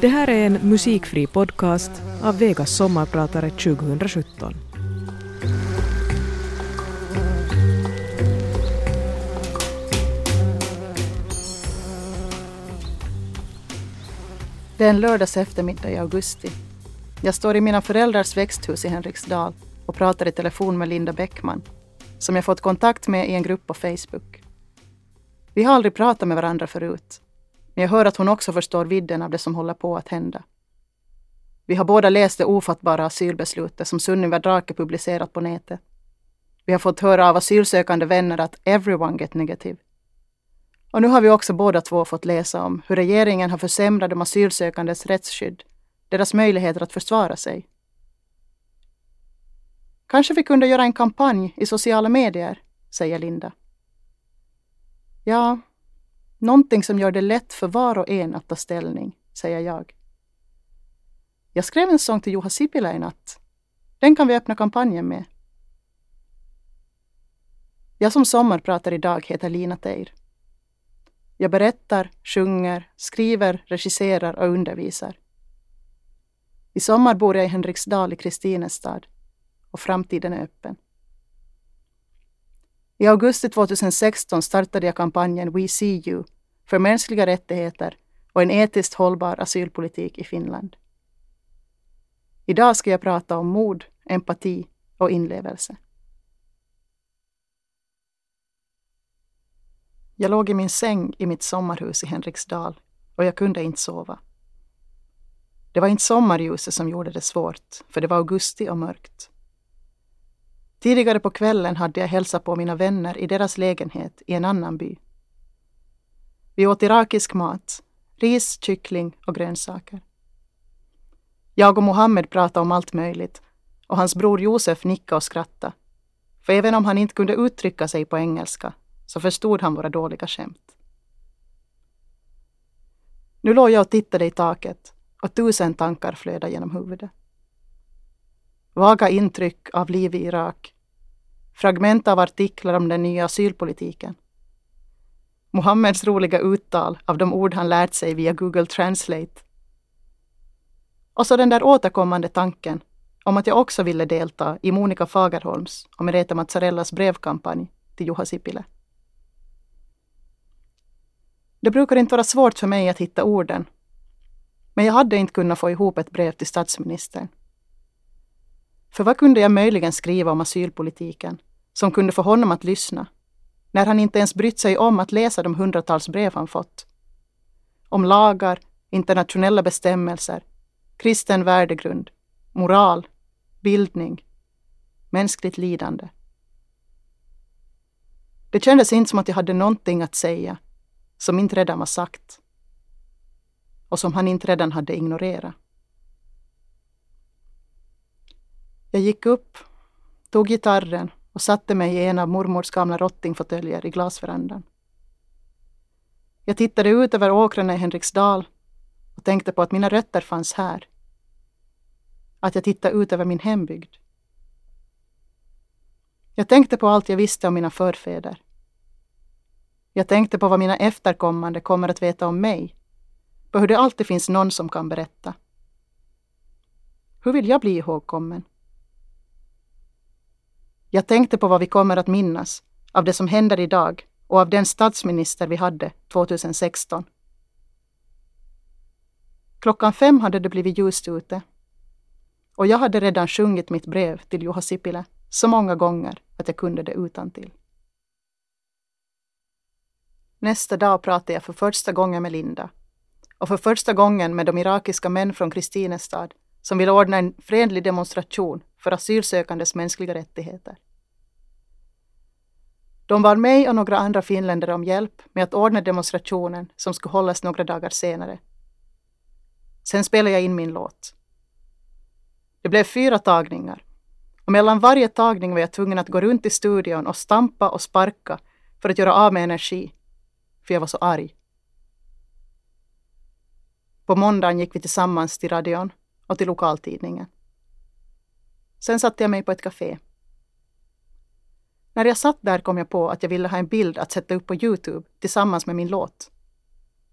Det här är en musikfri podcast av Vegas sommarpratare 2017. Det är en lördags eftermiddag i augusti. Jag står i mina föräldrars växthus i Henriksdal och pratar i telefon med Linda Bäckman, som jag fått kontakt med i en grupp på Facebook. Vi har aldrig pratat med varandra förut, men jag hör att hon också förstår vidden av det som håller på att hända. Vi har båda läst det ofattbara asylbeslutet som Sunniva Drake publicerat på nätet. Vi har fått höra av asylsökande vänner att everyone get negative. Och nu har vi också båda två fått läsa om hur regeringen har försämrat de asylsökandes rättsskydd, deras möjligheter att försvara sig. Kanske vi kunde göra en kampanj i sociala medier, säger Linda. Ja, någonting som gör det lätt för var och en att ta ställning, säger jag. Jag skrev en sång till Juha Sipilä i natt. Den kan vi öppna kampanjen med. Jag som sommarpratar idag heter Lina Teir. Jag berättar, sjunger, skriver, regisserar och undervisar. I sommar bor jag i Henriksdal i Kristinestad och framtiden är öppen. I augusti 2016 startade jag kampanjen We See You för mänskliga rättigheter och en etiskt hållbar asylpolitik i Finland. Idag ska jag prata om mod, empati och inlevelse. Jag låg i min säng i mitt sommarhus i Henriksdal och jag kunde inte sova. Det var inte sommarljuset som gjorde det svårt, för det var augusti och mörkt. Tidigare på kvällen hade jag hälsat på mina vänner i deras lägenhet i en annan by. Vi åt irakisk mat, ris, kyckling och grönsaker. Jag och Mohammed pratade om allt möjligt och hans bror Josef nickade och skrattade. För även om han inte kunde uttrycka sig på engelska så förstod han våra dåliga skämt. Nu låg jag och tittade i taket och tusen tankar flödade genom huvudet. Vaga intryck av liv i Irak. Fragment av artiklar om den nya asylpolitiken. Mohammeds roliga uttal av de ord han lärt sig via Google Translate. Och så den där återkommande tanken om att jag också ville delta i Monica Fagerholms och Merete Mazzarellas brevkampanj till Juha Sipilä. Det brukar inte vara svårt för mig att hitta orden. Men jag hade inte kunnat få ihop ett brev till statsministern. För vad kunde jag möjligen skriva om asylpolitiken som kunde få honom att lyssna när han inte ens brytt sig om att läsa de hundratals brev han fått? Om lagar, internationella bestämmelser, kristen värdegrund, moral, bildning, mänskligt lidande. Det kändes inte som att jag hade någonting att säga som inte redan var sagt och som han inte redan hade ignorerat. Jag gick upp, tog gitarren och satte mig i en av mormors gamla rottingfåtöljer i glasverandan. Jag tittade ut över åkrarna i Henriksdal och tänkte på att mina rötter fanns här. Att jag tittade ut över min hembygd. Jag tänkte på allt jag visste om mina förfäder. Jag tänkte på vad mina efterkommande kommer att veta om mig. På hur det alltid finns någon som kan berätta. Hur vill jag bli ihågkommen? Jag tänkte på vad vi kommer att minnas av det som händer idag och av den statsminister vi hade 2016. Klockan fem hade det blivit ljust ute. Och jag hade redan sjungit mitt brev till Juha Sipilä så många gånger att jag kunde det utan till. Nästa dag pratade jag för första gången med Linda och för första gången med de irakiska män från Kristinestad som vill ordna en fredlig demonstration för asylsökandes mänskliga rättigheter. De bad mig och några andra finländare om hjälp med att ordna demonstrationen som skulle hållas några dagar senare. Sen spelade jag in min låt. Det blev fyra tagningar och mellan varje tagning var jag tvungen att gå runt i studion och stampa och sparka för att göra av med energi för jag var så arg. På måndagen gick vi tillsammans till radion och till lokaltidningen. Sen satte jag mig på ett café. När jag satt där kom jag på att jag ville ha en bild att sätta upp på Youtube tillsammans med min låt.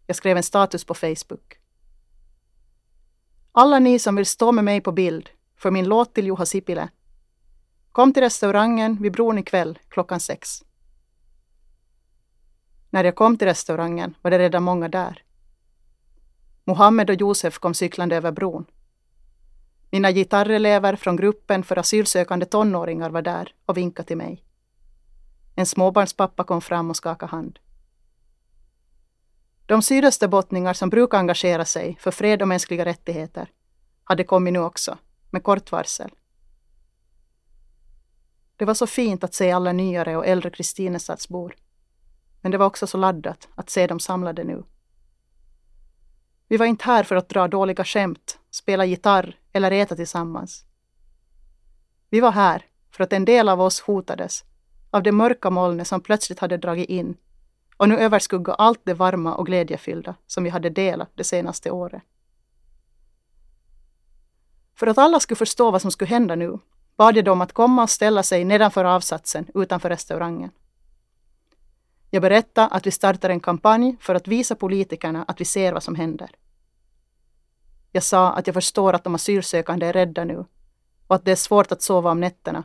Jag skrev en status på Facebook. Alla ni som vill stå med mig på bild för min låt till Juha Sipilä. Kom till restaurangen vid bron ikväll klockan sex. När jag kom till restaurangen var det redan många där. Mohammed och Josef kom cyklande över bron. Mina gitarrelever från gruppen för asylsökande tonåringar var där och vinkade till mig. En småbarnspappa kom fram och skakade hand. De sydösterbottningar som brukar engagera sig för fred och mänskliga rättigheter hade kommit nu också, med kort varsel. Det var så fint att se alla nyare och äldre Kristinestadsbor. Men det var också så laddat att se dem samlade nu. Vi var inte här för att dra dåliga skämt, spela gitarr eller äta tillsammans. Vi var här för att en del av oss hotades av det mörka molnet som plötsligt hade dragit in och nu överskugga allt det varma och glädjefyllda som vi hade delat det senaste året. För att alla skulle förstå vad som skulle hända nu bad jag dem att komma och ställa sig nedanför avsatsen utanför restaurangen. Jag berättade att vi startar en kampanj för att visa politikerna att vi ser vad som händer. Jag sa att jag förstår att de asylsökande är rädda nu och att det är svårt att sova om nätterna,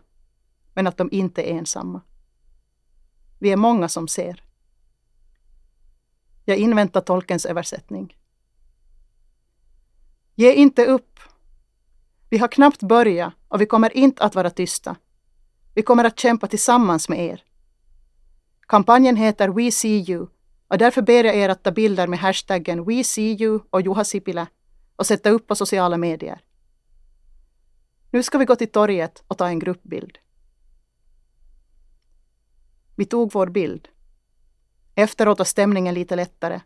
men att de inte är ensamma. Vi är många som ser. Jag inväntar tolkens översättning. Ge inte upp. Vi har knappt börjat och vi kommer inte att vara tysta. Vi kommer att kämpa tillsammans med er. Kampanjen heter We See You och därför ber jag er att ta bilder med hashtaggen We See You och Juha Sipilä och sätta upp på sociala medier. Nu ska vi gå till torget och ta en gruppbild. Vi tog vår bild. Efteråt var stämningen lite lättare.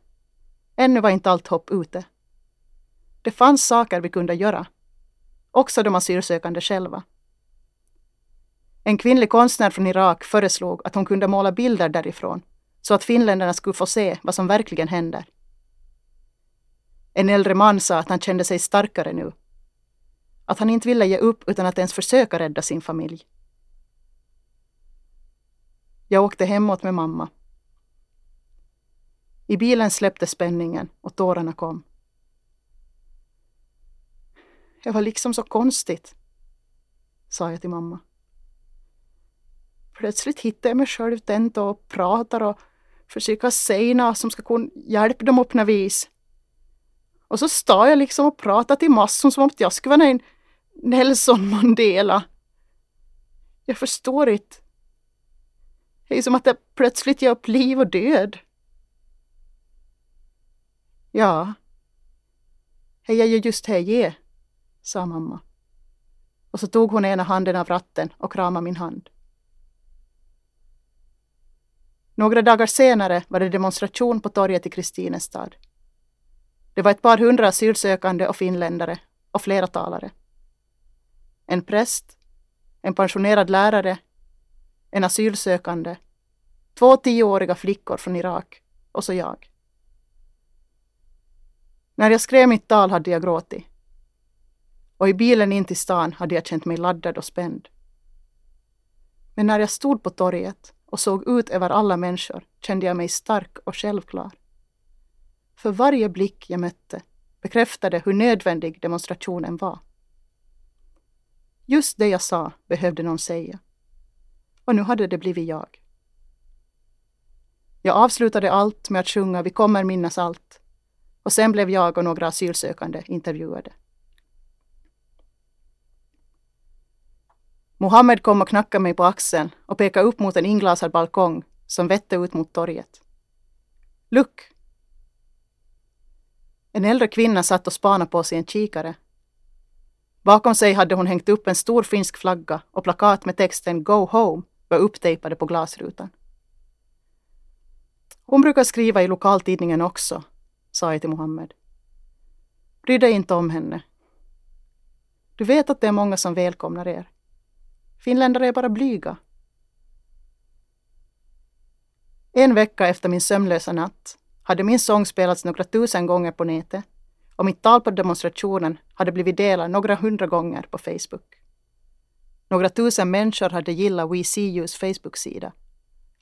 Ännu var inte allt hopp ute. Det fanns saker vi kunde göra. Också de asylsökande själva. En kvinnlig konstnär från Irak föreslog att hon kunde måla bilder därifrån så att finländarna skulle få se vad som verkligen händer. En äldre man sa att han kände sig starkare nu. Att han inte ville ge upp utan att ens försöka rädda sin familj. Jag åkte hemåt med mamma. I bilen släppte spänningen och tårarna kom. Det var liksom så konstigt, sa jag till mamma. Plötsligt hittade jag mig själv tänd och pratar och försöker säga något som ska kunna hjälpa dem upp något vis. Och så står jag liksom och pratar till massor som om jag skulle vara en Nelson Mandela. Jag förstår inte. Det är som att det plötsligt ger upp liv och död. Ja, det är ju just det jag sa mamma. Och så tog hon ena handen av ratten och kramade min hand. Några dagar senare var det demonstration på torget i Kristinestad. Det var ett par hundra asylsökande och finländare och flera talare. En präst, en pensionerad lärare, en asylsökande, två tioåriga flickor från Irak och så jag. När jag skrev mitt tal hade jag gråtit. Och i bilen in till stan hade jag känt mig laddad och spänd. Men när jag stod på torget och såg ut över alla människor kände jag mig stark och självklar. För varje blick jag mötte bekräftade hur nödvändig demonstrationen var. Just det jag sa behövde någon säga. Och nu hade det blivit jag. Jag avslutade allt med att sjunga Vi kommer minnas allt. Och sen blev jag och några asylsökande intervjuade. Mohammed kom och knackade mig på axeln och pekade upp mot en inglasad balkong som vette ut mot torget. Look! En äldre kvinna satt och spanade på sig en kikare. Bakom sig hade hon hängt upp en stor finsk flagga och plakat med texten Go home var upptejpade på glasrutan. Hon brukar skriva i lokaltidningen också, sa jag till Mohammed. Bry dig inte om henne. Du vet att det är många som välkomnar er. Finländare är bara blyga. En vecka efter min sömnlösa natt hade min sång spelats några tusen gånger på nätet och mitt tal på demonstrationen hade blivit delat några hundra gånger på Facebook. Några tusen människor hade gillat We See Yous Facebook-sida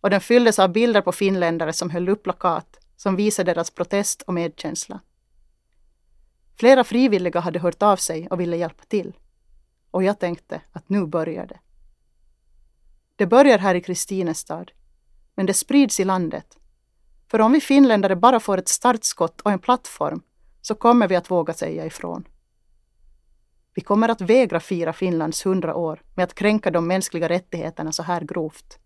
och den fylldes av bilder på finländare som höll upp plakat som visade deras protest och medkänsla. Flera frivilliga hade hört av sig och ville hjälpa till. Och jag tänkte att nu börjar det. Det börjar här i Kristinestad, men det sprids i landet. För om vi finländare bara får ett startskott och en plattform så kommer vi att våga säga ifrån. Vi kommer att vägra fira Finlands hundra år med att kränka de mänskliga rättigheterna så här grovt.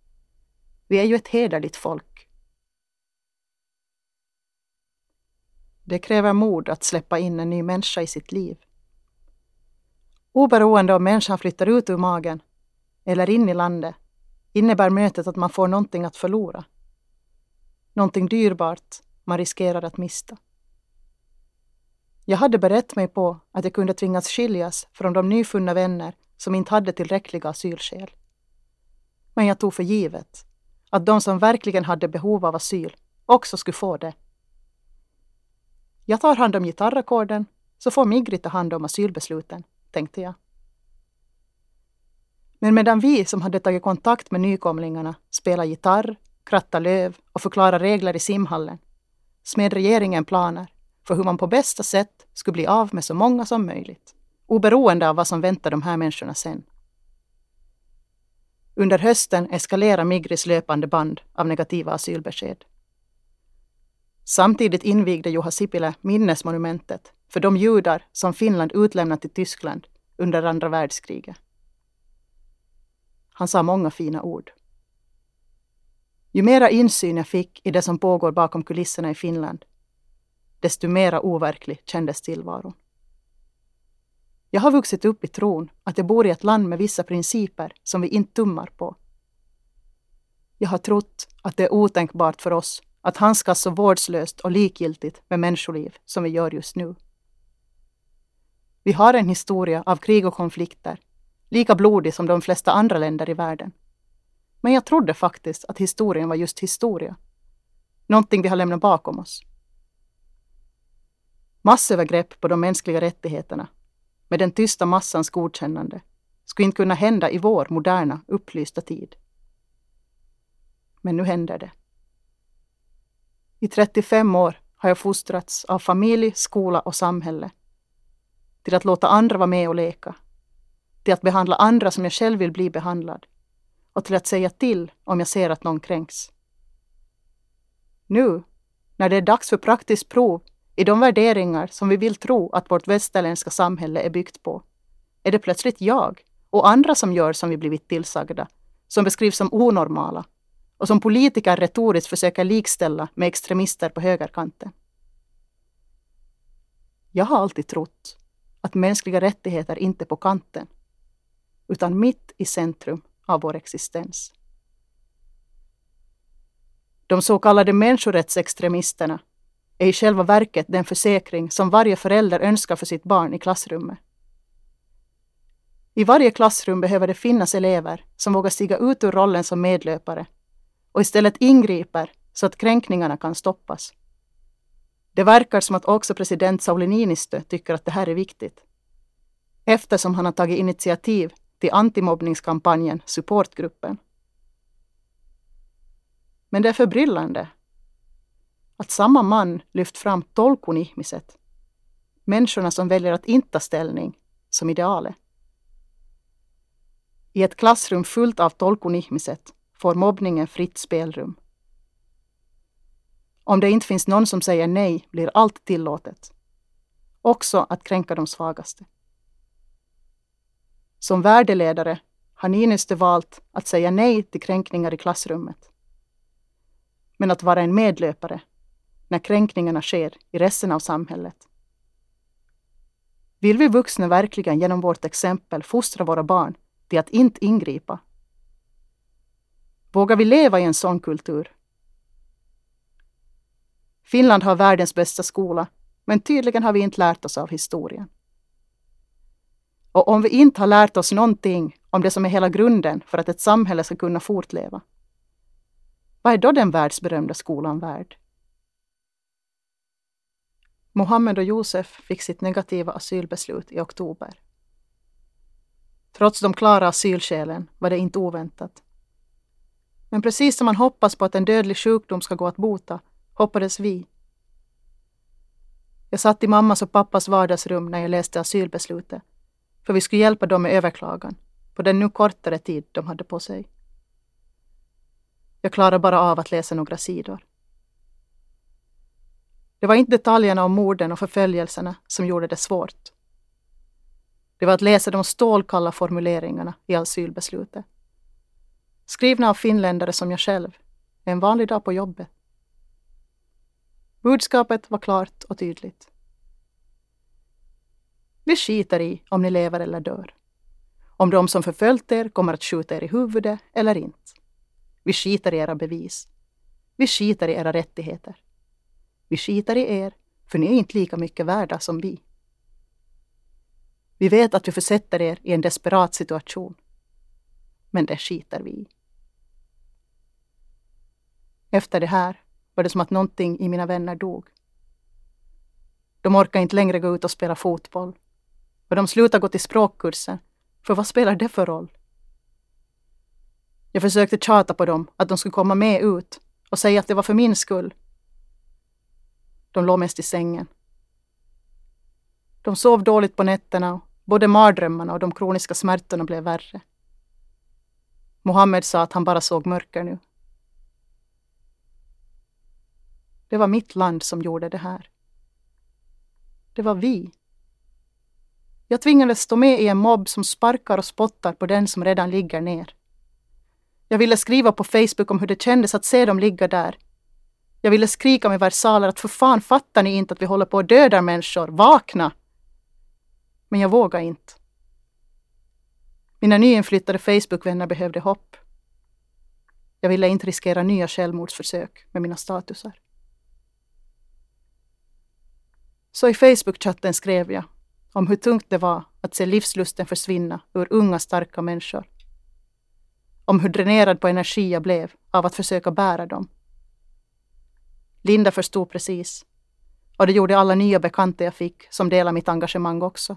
Vi är ju ett hederligt folk. Det kräver mod att släppa in en ny människa i sitt liv. Oberoende om människan flyttar ut ur magen eller in i landet innebär mötet att man får någonting att förlora. Någonting dyrbart man riskerar att mista. Jag hade berett mig på att jag kunde tvingas skiljas från de nyfunna vänner som inte hade tillräckliga asylskäl. Men jag tog för givet att de som verkligen hade behov av asyl också skulle få det. Jag tar hand om gitarrackorden så får Migri ta hand om asylbesluten, tänkte jag. Men medan vi som hade tagit kontakt med nykomlingarna spelade gitarr, kratta löv och förklara regler i simhallen smed regeringen planer för hur man på bästa sätt skulle bli av med så många som möjligt, oberoende av vad som väntar de här människorna sen. Under hösten eskalerar Migris löpande band av negativa asylbesked. Samtidigt invigde Juha Sipilä minnesmonumentet för de judar som Finland utlämnat till Tyskland under andra världskriget. Han sa många fina ord. Ju mera insyn jag fick i det som pågår bakom kulisserna i Finland, desto mera overklig kändes tillvaron. Jag har vuxit upp i tron att jag bor i ett land med vissa principer som vi inte tummar på. Jag har trott att det är otänkbart för oss att handskas så vårdslöst och likgiltigt med människoliv som vi gör just nu. Vi har en historia av krig och konflikter, lika blodig som de flesta andra länder i världen. Men jag trodde faktiskt att historien var just historia. Någonting vi har lämnat bakom oss. Massövergrepp på de mänskliga rättigheterna, med den tysta massans godkännande, skulle inte kunna hända i vår moderna, upplysta tid. Men nu händer det. I 35 år har jag fostrats av familj, skola och samhälle till att låta andra vara med och leka, till att behandla andra som jag själv vill bli behandlad och till att säga till om jag ser att någon kränks. Nu, när det är dags för praktiskt prov i de värderingar som vi vill tro att vårt västerländska samhälle är byggt på, är det plötsligt jag och andra som gör som vi blivit tillsagda, som beskrivs som onormala och som politiker retoriskt försöker likställa med extremister på högerkanten. Jag har alltid trott att mänskliga rättigheter inte är på kanten, utan mitt i centrum av vår existens. De så kallade människorättsextremisterna är i själva verket den försäkring som varje förälder önskar för sitt barn i klassrummet. I varje klassrum behöver det finnas elever som vågar stiga ut ur rollen som medlöpare och istället ingriper så att kränkningarna kan stoppas. Det verkar som att också president Sauli Niinistö tycker att det här är viktigt. Eftersom han har tagit initiativ till antimobbningskampanjen Supportgruppen. Men det är förbryllande att samma man lyft fram tolkun ihmiset, människorna som väljer att inte ta ställning, som idealet. I ett klassrum fullt av tolkun ihmiset får mobbningen fritt spelrum. Om det inte finns någon som säger nej blir allt tillåtet. Också att kränka de svagaste. Som värdeledare har Niinistö valt att säga nej till kränkningar i klassrummet. Men att vara en medlöpare när kränkningarna sker i resten av samhället. Vill vi vuxna verkligen genom vårt exempel fostra våra barn till att inte ingripa? Vågar vi leva i en sån kultur? Finland har världens bästa skola, men tydligen har vi inte lärt oss av historien. Och om vi inte har lärt oss någonting om det som är hela grunden för att ett samhälle ska kunna fortleva, vad är då den världsberömda skolan värd? Mohammed och Josef fick sitt negativa asylbeslut i oktober. Trots de klara asylskälen var det inte oväntat. Men precis som man hoppas på att en dödlig sjukdom ska gå att bota, hoppades vi. Jag satt i mammas och pappas vardagsrum när jag läste asylbeslutet, för vi skulle hjälpa dem med överklagan på den nu kortare tid de hade på sig. Jag klarade bara av att läsa några sidor. Det var inte detaljerna om morden och förföljelserna som gjorde det svårt. Det var att läsa de stålkalla formuleringarna i asylbeslutet. Skrivna av finländare som jag själv, en vanlig dag på jobbet. Budskapet var klart och tydligt. Vi skiter i om ni lever eller dör. Om de som förföljt er kommer att skjuta er i huvudet eller inte. Vi skiter i era bevis. Vi skiter i era rättigheter. Vi skiter i er, för ni är inte lika mycket värda som vi. Vi vet att vi försätter er i en desperat situation. Men det skiter vi i. Efter det här var det som att någonting i mina vänner dog. De orkade inte längre gå ut och spela fotboll. Och de slutade gå till språkkursen. För vad spelar det för roll? Jag försökte tjata på dem att de skulle komma med ut och säga att det var för min skull. De låg mest i sängen. De sov dåligt på nätterna och både mardrömmarna och de kroniska smärtorna blev värre. Mohammed sa att han bara såg mörker nu. Det var mitt land som gjorde det här. Det var vi. Jag tvingades stå med i en mobb som sparkar och spottar på den som redan ligger ner. Jag ville skriva på Facebook om hur det kändes att se dem ligga där. Jag ville skrika med versaler att för fan fattar ni inte att vi håller på att döda människor, vakna! Men jag vågade inte. Mina nyinflyttade Facebookvänner behövde hopp. Jag ville inte riskera nya självmordsförsök med mina statusar. Så i Facebookchatten skrev jag om hur tungt det var att se livslusten försvinna ur unga starka människor. Om hur dränerad på energi jag blev av att försöka bära dem. Linda förstod precis. Och det gjorde alla nya bekanta jag fick som delade mitt engagemang också.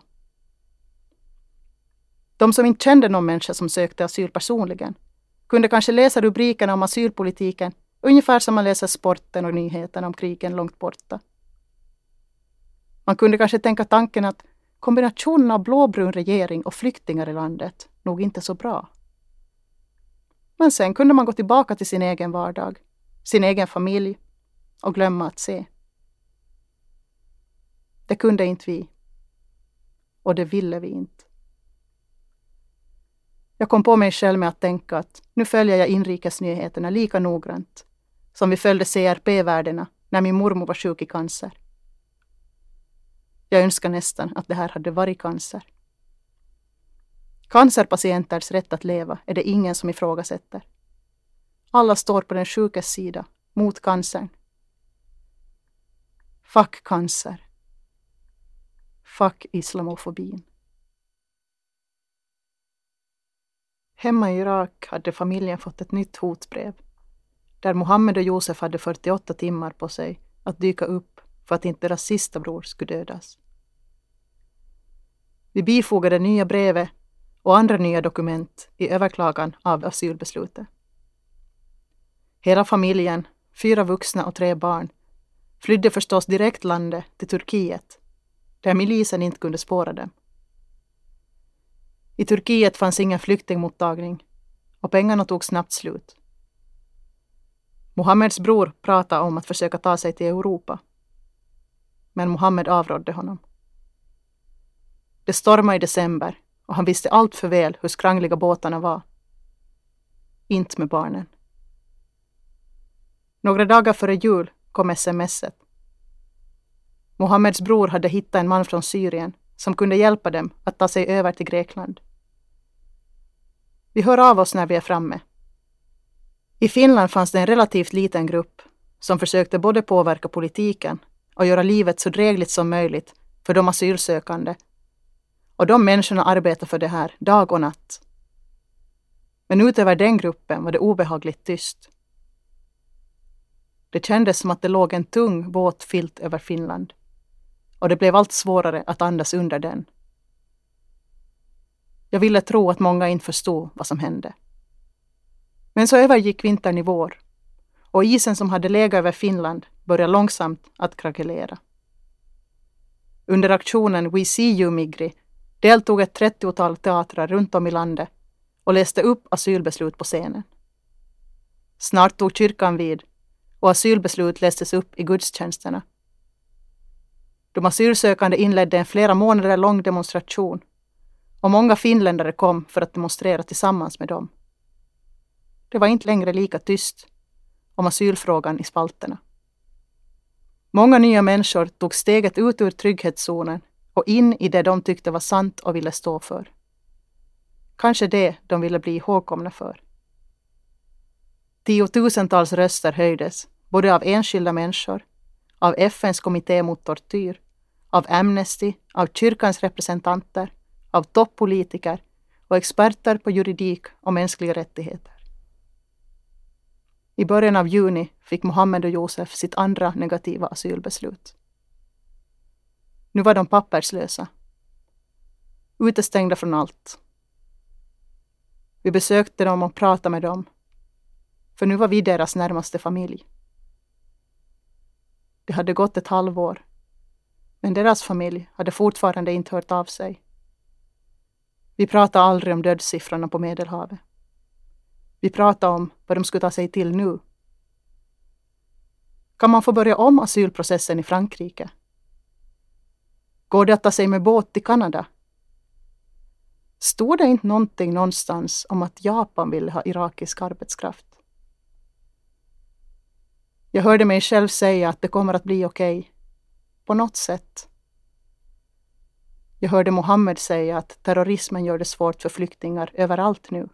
De som inte kände någon människa som sökte asyl personligen kunde kanske läsa rubrikerna om asylpolitiken ungefär som man läser sporten och nyheterna om krigen långt borta. Man kunde kanske tänka tanken att kombinationen av blåbrun regering och flyktingar i landet nog inte så bra. Men sen kunde man gå tillbaka till sin egen vardag, sin egen familj och glömma att se. Det kunde inte vi. Och det ville vi inte. Jag kom på mig själv med att tänka att nu följer jag inrikesnyheterna lika noggrant som vi följde CRP-värdena när min mormor var sjuk i cancer. Jag önskar nästan att det här hade varit cancer. Cancerpatienters rätt att leva är det ingen som ifrågasätter. Alla står på den sjukes sida, mot cancern. Fuck cancer. Fuck islamofobin. Hemma i Irak hade familjen fått ett nytt hotbrev där Mohammed och Josef hade 48 timmar på sig att dyka upp för att inte deras sista bror skulle dödas. Vi bifogade nya brevet och andra nya dokument i överklagan av asylbeslutet. Hela familjen, fyra vuxna och tre barn, flydde förstås direkt landet till Turkiet, där milisen inte kunde spåra dem. I Turkiet fanns ingen flyktingmottagning och pengarna tog snabbt slut. Mohammeds bror pratade om att försöka ta sig till Europa. Men Mohammed avrådde honom. Det stormade i december och han visste allt för väl hur skrangliga båtarna var. Inte med barnen. Några dagar före jul kom smset. Mohammeds bror hade hittat en man från Syrien som kunde hjälpa dem att ta sig över till Grekland. Vi hör av oss när vi är framme. I Finland fanns det en relativt liten grupp som försökte både påverka politiken och göra livet så drägligt som möjligt för de asylsökande och de människorna arbetar för det här dag och natt. Men utöver den gruppen var det obehagligt tyst. Det kändes som att det låg en tung våt filt över Finland. Och det blev allt svårare att andas under den. Jag ville tro att många inte förstod vad som hände. Men så övergick vintern i vår och isen som hade legat över Finland börjar långsamt att krackelera. Under aktionen We See You Migri deltog ett trettiotal teatrar runt om i landet och läste upp asylbeslut på scenen. Snart tog kyrkan vid och asylbeslut lästes upp i gudstjänsterna. De asylsökande inledde en flera månader lång demonstration och många finländare kom för att demonstrera tillsammans med dem. Det var inte längre lika tyst om asylfrågan i spalterna. Många nya människor tog steget ut ur trygghetszonen och in i det de tyckte var sant och ville stå för. Kanske det de ville bli ihågkomna för. Tiotusentals röster höjdes, både av enskilda människor, av FNs kommitté mot tortyr, av Amnesty, av kyrkans representanter, av toppolitiker och experter på juridik och mänskliga rättigheter. I början av juni fick Mohammed och Josef sitt andra negativa asylbeslut. Nu var de papperslösa. Utestängda från allt. Vi besökte dem och pratade med dem. För nu var vi deras närmaste familj. Det hade gått ett halvår. Men deras familj hade fortfarande inte hört av sig. Vi pratade aldrig om dödssiffrorna på Medelhavet. Vi pratade om vad de skulle ta sig till nu. Kan man få börja om asylprocessen i Frankrike? Går det att ta sig med båt till Kanada? Stod det inte någonting någonstans om att Japan ville ha irakisk arbetskraft? Jag hörde mig själv säga att det kommer att bli okej. Okay. På något sätt. Jag hörde Mohammed säga att terrorismen gör det svårt för flyktingar överallt nu.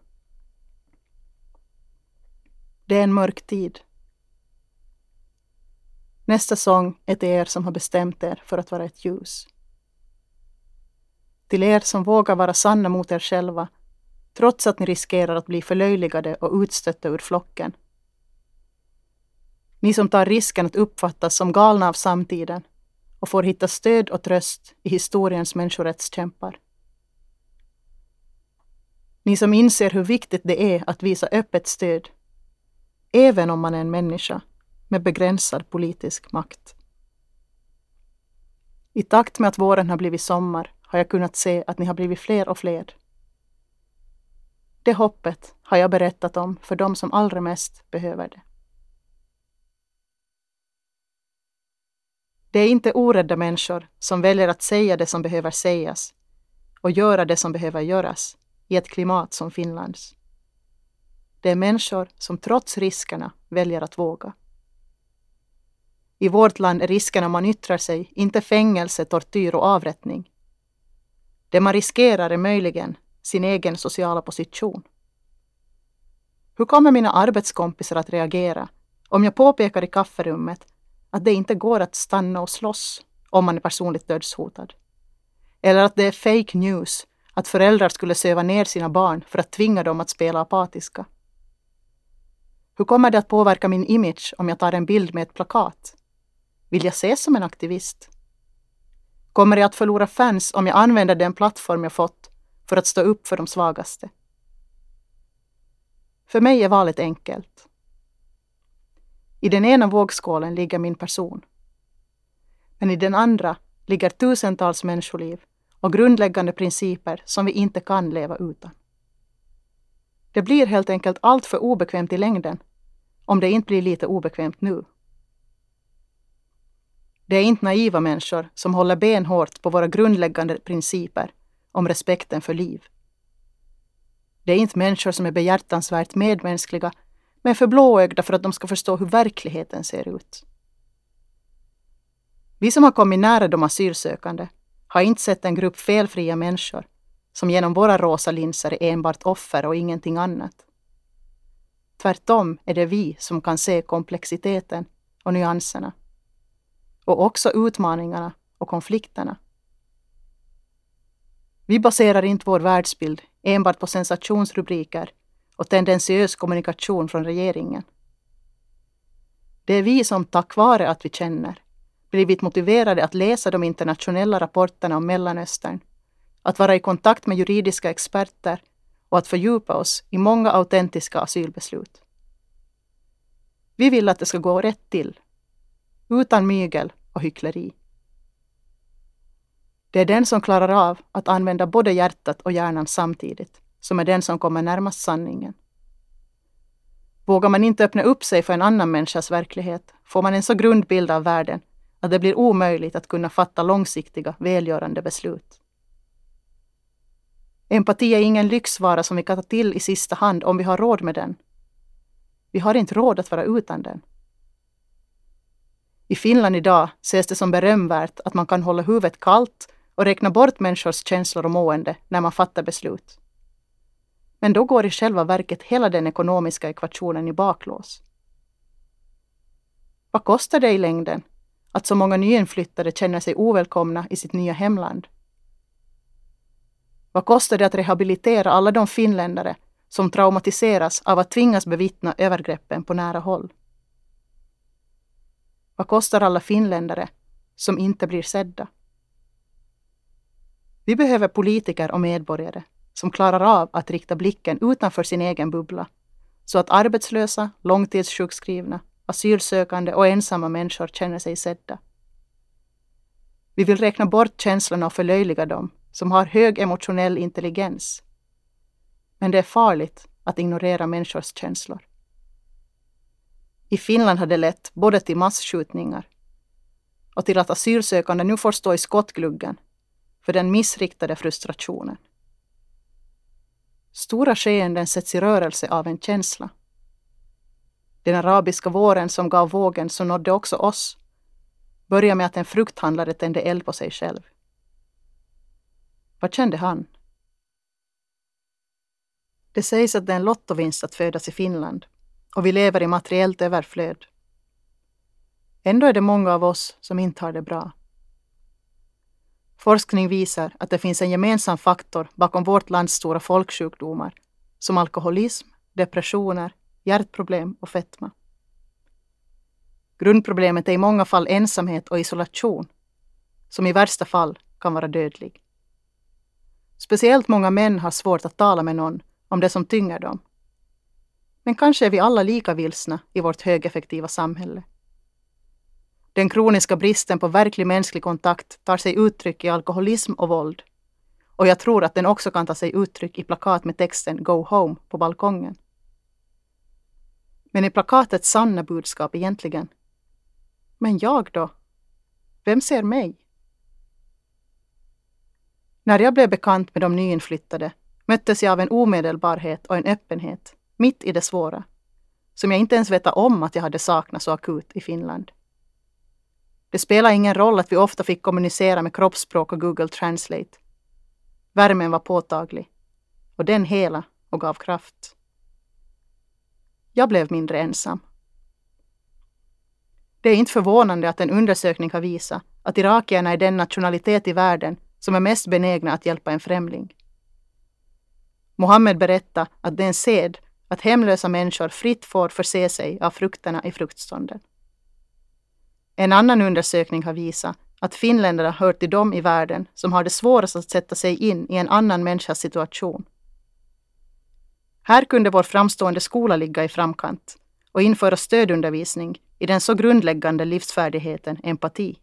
Det är en mörk tid. Nästa sång är till er som har bestämt er för att vara ett ljus. Till er som vågar vara sanna mot er själva, trots att ni riskerar att bli förlöjligade och utstötta ur flocken. Ni som tar risken att uppfattas som galna av samtiden och får hitta stöd och tröst i historiens människorättskämpar. Ni som inser hur viktigt det är att visa öppet stöd, även om man är en människa med begränsad politisk makt. I takt med att våren har blivit sommar har jag kunnat se att ni har blivit fler och fler. Det hoppet har jag berättat om för dem som allra mest behöver det. Det är inte orädda människor som väljer att säga det som behöver sägas och göra det som behöver göras i ett klimat som Finlands. Det är människor som trots riskerna väljer att våga. I vårt land är riskerna man yttrar sig inte fängelse, tortyr och avrättning. Det man riskerar är möjligen sin egen sociala position. Hur kommer mina arbetskompisar att reagera om jag påpekar i kafferummet att det inte går att stanna och slåss om man är personligt dödshotad? Eller att det är fake news att föräldrar skulle söva ner sina barn för att tvinga dem att spela apatiska? Hur kommer det att påverka min image om jag tar en bild med ett plakat? Vill jag ses som en aktivist? Kommer jag att förlora fans om jag använder den plattform jag fått för att stå upp för de svagaste? För mig är valet enkelt. I den ena vågskålen ligger min person. Men i den andra ligger tusentals människoliv och grundläggande principer som vi inte kan leva utan. Det blir helt enkelt allt för obekvämt i längden om det inte blir lite obekvämt nu. Det är inte naiva människor som håller benhårt på våra grundläggande principer om respekten för liv. Det är inte människor som är behjärtansvärt medmänskliga men för blåögda för att de ska förstå hur verkligheten ser ut. Vi som har kommit nära de asylsökande har inte sett en grupp felfria människor som genom våra rosa linser är enbart offer och ingenting annat. Tvärtom är det vi som kan se komplexiteten och nyanserna och också utmaningarna och konflikterna. Vi baserar inte vår världsbild enbart på sensationsrubriker och tendentiös kommunikation från regeringen. Det är vi som tack vare att vi känner blivit motiverade att läsa de internationella rapporterna om Mellanöstern, att vara i kontakt med juridiska experter och att fördjupa oss i många autentiska asylbeslut. Vi vill att det ska gå rätt till, utan mygel och hyckleri. Det är den som klarar av att använda både hjärtat och hjärnan samtidigt, som är den som kommer närmast sanningen. Vågar man inte öppna upp sig för en annan människas verklighet får man en så grund bild av världen att det blir omöjligt att kunna fatta långsiktiga, välgörande beslut. Empati är ingen lyxvara som vi kan ta till i sista hand om vi har råd med den. Vi har inte råd att vara utan den. I Finland idag ses det som berömvärt att man kan hålla huvudet kallt och räkna bort människors känslor och mående när man fattar beslut. Men då går i själva verket hela den ekonomiska ekvationen i baklås. Vad kostar det i längden att så många nyinflyttade känner sig ovälkomna i sitt nya hemland? Vad kostar det att rehabilitera alla de finländare som traumatiseras av att tvingas bevittna övergreppen på nära håll? Vad kostar alla finländare som inte blir sedda? Vi behöver politiker och medborgare som klarar av att rikta blicken utanför sin egen bubbla så att arbetslösa, långtidssjukskrivna, asylsökande och ensamma människor känner sig sedda. Vi vill räkna bort känslorna och förlöjliga dem som har hög emotionell intelligens. Men det är farligt att ignorera människors känslor. I Finland har det lett både till massskjutningar och till att asylsökande nu får stå i skottgluggen för den missriktade frustrationen. Stora skeenden sätts i rörelse av en känsla. Den arabiska våren som gav vågen som nådde också oss började med att en frukthandlare tände eld på sig själv. Vad kände han? Det sägs att det är en lottovinst att födas i Finland och vi lever i materiellt överflöd. Ändå är det många av oss som inte har det bra. Forskning visar att det finns en gemensam faktor bakom vårt lands stora folksjukdomar som alkoholism, depressioner, hjärtproblem och fetma. Grundproblemet är i många fall ensamhet och isolation, som i värsta fall kan vara dödlig. Speciellt många män har svårt att tala med någon om det som tynger dem. Men kanske är vi alla lika vilsna i vårt högeffektiva samhälle. Den kroniska bristen på verklig mänsklig kontakt tar sig uttryck i alkoholism och våld. Och jag tror att den också kan ta sig uttryck i plakat med texten Go home på balkongen. Men är plakatets sanna budskap egentligen? Men jag då? Vem ser mig? När jag blev bekant med de nyinflyttade möttes jag av en omedelbarhet och en öppenhet, mitt i det svåra, som jag inte ens vetat om att jag hade saknat så akut i Finland. Det spelar ingen roll att vi ofta fick kommunicera med kroppsspråk och Google Translate. Värmen var påtaglig och den hela och gav kraft. Jag blev mindre ensam. Det är inte förvånande att en undersökning har visat att irakierna är den nationalitet i världen som är mest benägna att hjälpa en främling. Mohammed berättade att det är en sed att hemlösa människor fritt får förse sig av frukterna i fruktstånden. En annan undersökning har visat att finländarna hör till dem i världen som har det svårast att sätta sig in i en annan människas situation. Här kunde vår framstående skola ligga i framkant och införa stödundervisning i den så grundläggande livsfärdigheten empati.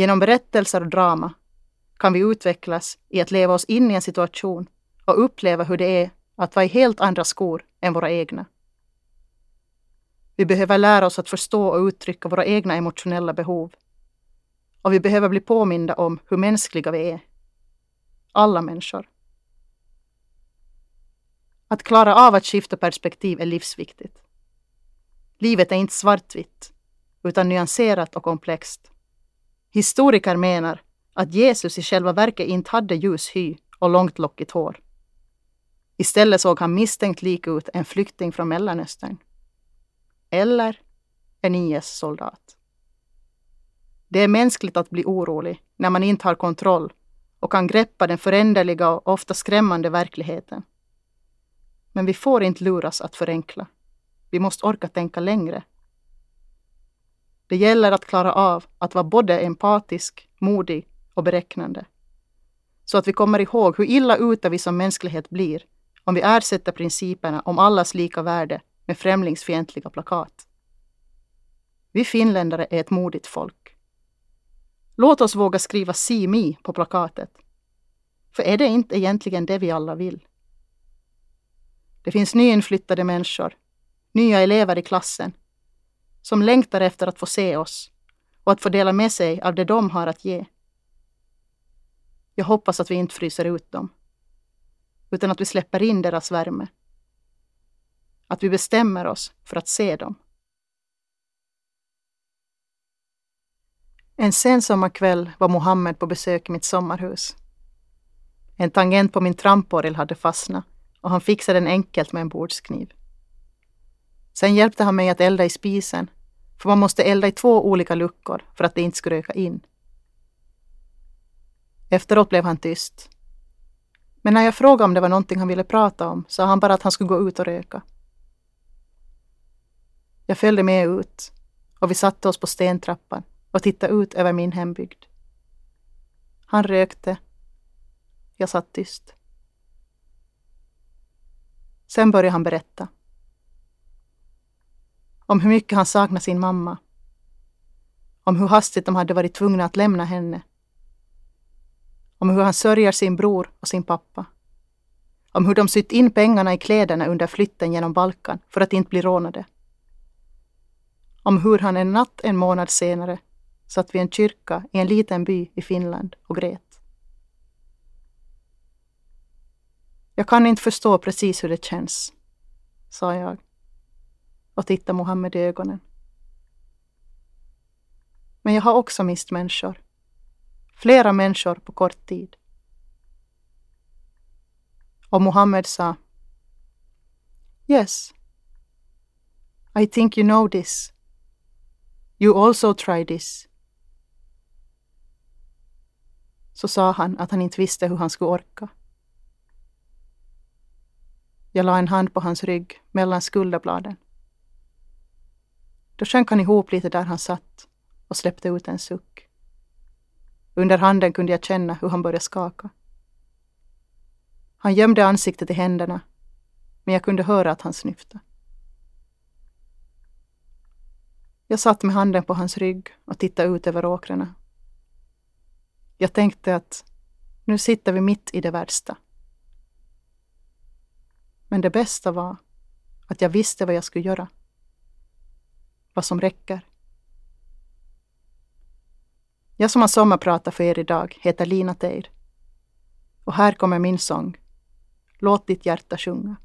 Genom berättelser och drama kan vi utvecklas i att leva oss in i en situation och uppleva hur det är att vara i helt andra skor än våra egna. Vi behöver lära oss att förstå och uttrycka våra egna emotionella behov. Och vi behöver bli påminda om hur mänskliga vi är. Alla människor. Att klara av att skifta perspektiv är livsviktigt. Livet är inte svartvitt, utan nyanserat och komplext. Historiker menar att Jesus i själva verket inte hade ljus hy och långt lockigt hår. Istället såg han misstänkt lik ut en flykting från Mellanöstern. Eller en IS-soldat. Det är mänskligt att bli orolig när man inte har kontroll och kan greppa den föränderliga och ofta skrämmande verkligheten. Men vi får inte luras att förenkla. Vi måste orka tänka längre. Det gäller att klara av att vara både empatisk, modig och beräknande. Så att vi kommer ihåg hur illa ute vi som mänsklighet blir om vi ersätter principerna om allas lika värde med främlingsfientliga plakat. Vi finländare är ett modigt folk. Låt oss våga skriva See Me på plakatet. För är det inte egentligen det vi alla vill? Det finns nyinflyttade människor, nya elever i klassen, som längtar efter att få se oss och att få dela med sig av det de har att ge. Jag hoppas att vi inte fryser ut dem, utan att vi släpper in deras värme. Att vi bestämmer oss för att se dem. En sen sommarkväll var Mohammed på besök i mitt sommarhus. En tangent på min tramporgel hade fastnat och han fixade den enkelt med en bordskniv. Sen hjälpte han mig att elda i spisen, för man måste elda i två olika luckor för att det inte skulle röka in. Efteråt blev han tyst. Men när jag frågade om det var någonting han ville prata om sa han bara att han skulle gå ut och röka. Jag följde med ut och vi satte oss på stentrappan och tittade ut över min hembygd. Han rökte. Jag satt tyst. Sen började han berätta. Om hur mycket han saknade sin mamma. Om hur hastigt de hade varit tvungna att lämna henne. Om hur han sörjer sin bror och sin pappa. Om hur de sytt in pengarna i kläderna under flytten genom Balkan för att inte bli rånade. Om hur han en natt en månad senare satt vid en kyrka i en liten by i Finland och grät. Jag kan inte förstå precis hur det känns, sa jag och tittade Mohammed i ögonen. Men jag har också mist människor. Flera människor på kort tid. Och Mohammed sa Yes. I think you know this. You also try this. Så sa han att han inte visste hur han skulle orka. Jag la en hand på hans rygg mellan skulderbladen. Då sjönk han ihop lite där han satt och släppte ut en suck. Under handen kunde jag känna hur han började skaka. Han gömde ansiktet i händerna, men jag kunde höra att han snyftade. Jag satt med handen på hans rygg och tittade ut över åkrarna. Jag tänkte att nu sitter vi mitt i det värsta. Men det bästa var att jag visste vad jag skulle göra. Vad som räcker. Jag som har sommarpratat för er idag heter Lina Teir. Och här kommer min sång. Låt ditt hjärta sjunga.